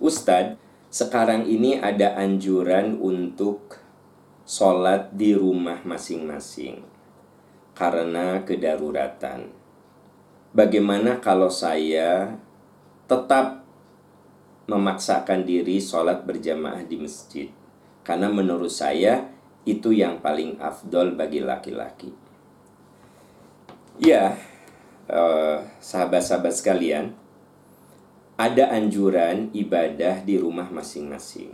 Ustadz, sekarang ini ada anjuran untuk sholat di rumah masing-masing karena kedaruratan. Bagaimana kalau saya tetap memaksakan diri sholat berjamaah di masjid? Karena menurut saya itu yang paling afdol bagi laki-laki. Ya, eh, sahabat-sahabat sekalian, ada anjuran ibadah di rumah masing-masing.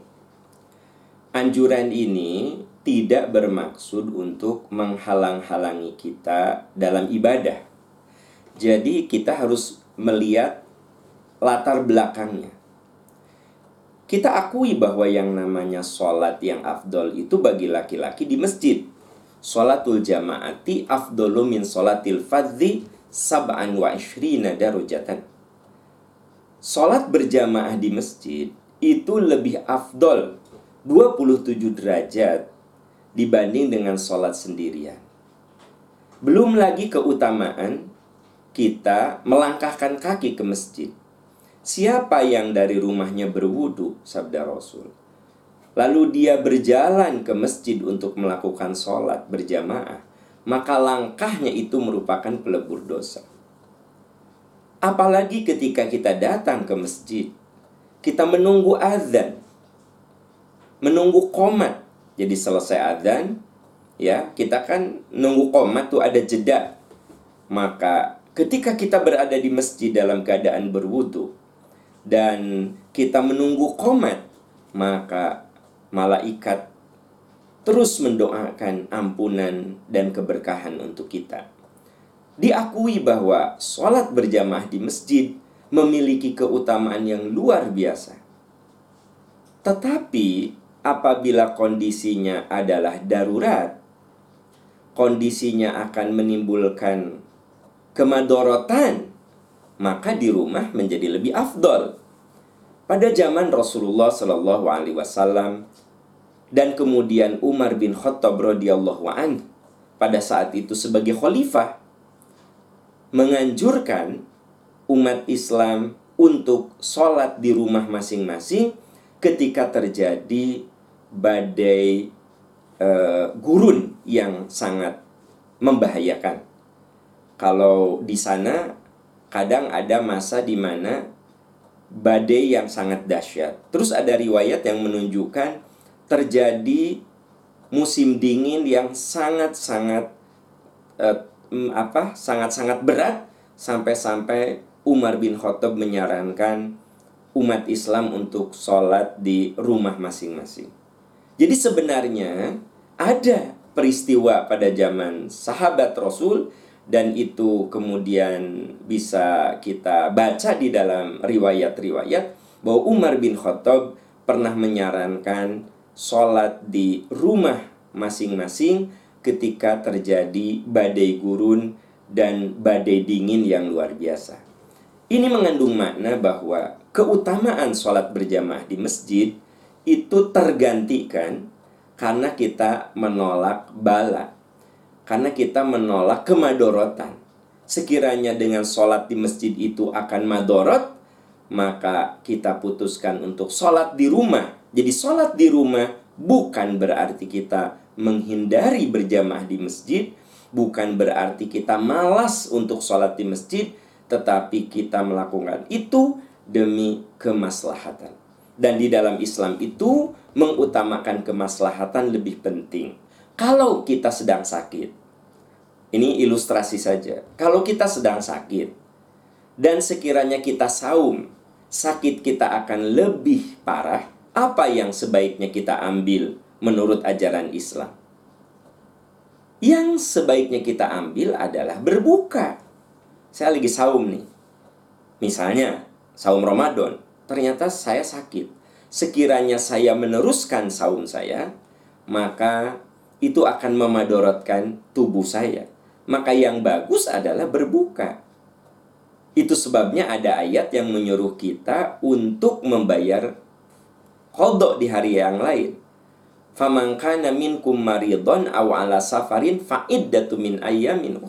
Anjuran ini tidak bermaksud untuk menghalang-halangi kita dalam ibadah. Jadi, kita harus melihat latar belakangnya. Kita akui bahwa yang namanya sholat yang afdol itu bagi laki-laki di masjid. Sholatul jamaati afdolu min sholatil fadzi sab'an wa ishrina darujatan Sholat berjamaah di masjid itu lebih afdol 27 derajat dibanding dengan sholat sendirian. Belum lagi keutamaan kita melangkahkan kaki ke masjid. Siapa yang dari rumahnya berwudu, sabda Rasul. Lalu dia berjalan ke masjid untuk melakukan sholat berjamaah, maka langkahnya itu merupakan pelebur dosa. Apalagi ketika kita datang ke masjid, kita menunggu azan, menunggu komat. Jadi selesai azan, ya kita kan nunggu komat tuh ada jeda. Maka ketika kita berada di masjid dalam keadaan berwudu dan kita menunggu komat, maka malaikat terus mendoakan ampunan dan keberkahan untuk kita diakui bahwa sholat berjamaah di masjid memiliki keutamaan yang luar biasa. Tetapi apabila kondisinya adalah darurat, kondisinya akan menimbulkan kemadorotan, maka di rumah menjadi lebih afdol. Pada zaman Rasulullah Shallallahu Alaihi Wasallam dan kemudian Umar bin Khattab radhiyallahu an pada saat itu sebagai khalifah menganjurkan umat Islam untuk sholat di rumah masing-masing ketika terjadi badai uh, gurun yang sangat membahayakan. Kalau di sana kadang ada masa di mana badai yang sangat dahsyat. Terus ada riwayat yang menunjukkan terjadi musim dingin yang sangat-sangat uh, mm, apa sangat-sangat berat sampai-sampai Umar bin Khattab menyarankan umat Islam untuk sholat di rumah masing-masing. Jadi sebenarnya ada peristiwa pada zaman sahabat Rasul dan itu kemudian bisa kita baca di dalam riwayat-riwayat bahwa Umar bin Khattab pernah menyarankan sholat di rumah masing-masing ketika terjadi badai gurun dan badai dingin yang luar biasa. Ini mengandung makna bahwa keutamaan sholat berjamaah di masjid itu tergantikan karena kita menolak bala, karena kita menolak kemadorotan. Sekiranya dengan sholat di masjid itu akan madorot, maka kita putuskan untuk sholat di rumah. Jadi sholat di rumah bukan berarti kita menghindari berjamaah di masjid bukan berarti kita malas untuk sholat di masjid, tetapi kita melakukan itu demi kemaslahatan. Dan di dalam Islam itu mengutamakan kemaslahatan lebih penting. Kalau kita sedang sakit, ini ilustrasi saja. Kalau kita sedang sakit dan sekiranya kita saum, sakit kita akan lebih parah. Apa yang sebaiknya kita ambil? menurut ajaran Islam. Yang sebaiknya kita ambil adalah berbuka. Saya lagi saum nih. Misalnya, saum Ramadan. Ternyata saya sakit. Sekiranya saya meneruskan saum saya, maka itu akan memadorotkan tubuh saya. Maka yang bagus adalah berbuka. Itu sebabnya ada ayat yang menyuruh kita untuk membayar kodok di hari yang lain faman kana minkum maridon aw ala safarin fa iddatu min ayyamin.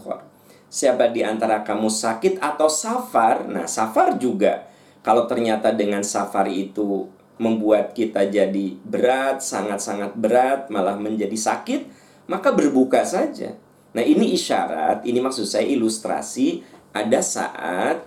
Siapa di antara kamu sakit atau safar? Nah, safar juga Kalau ternyata dengan safari itu membuat kita jadi berat, sangat-sangat berat, malah menjadi sakit, maka berbuka saja. Nah, ini isyarat, ini maksud saya ilustrasi ada saat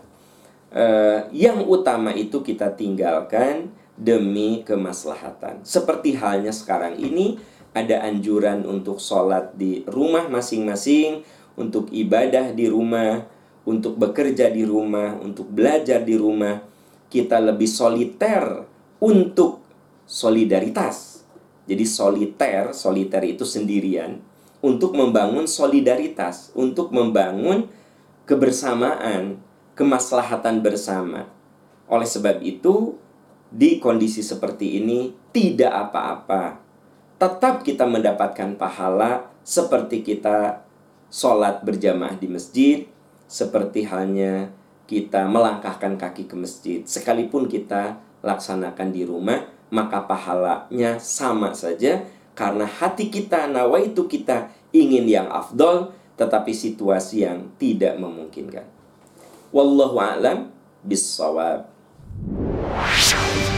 uh, yang utama itu kita tinggalkan demi kemaslahatan. Seperti halnya sekarang ini ada anjuran untuk sholat di rumah masing-masing, untuk ibadah di rumah, untuk bekerja di rumah, untuk belajar di rumah. Kita lebih soliter untuk solidaritas. Jadi soliter, soliter itu sendirian untuk membangun solidaritas, untuk membangun kebersamaan, kemaslahatan bersama. Oleh sebab itu, di kondisi seperti ini tidak apa-apa. Tetap kita mendapatkan pahala seperti kita sholat berjamaah di masjid, seperti halnya kita melangkahkan kaki ke masjid. Sekalipun kita laksanakan di rumah, maka pahalanya sama saja karena hati kita, nawaitu kita ingin yang afdol, tetapi situasi yang tidak memungkinkan. Wallahu a'lam bissawab. 我不。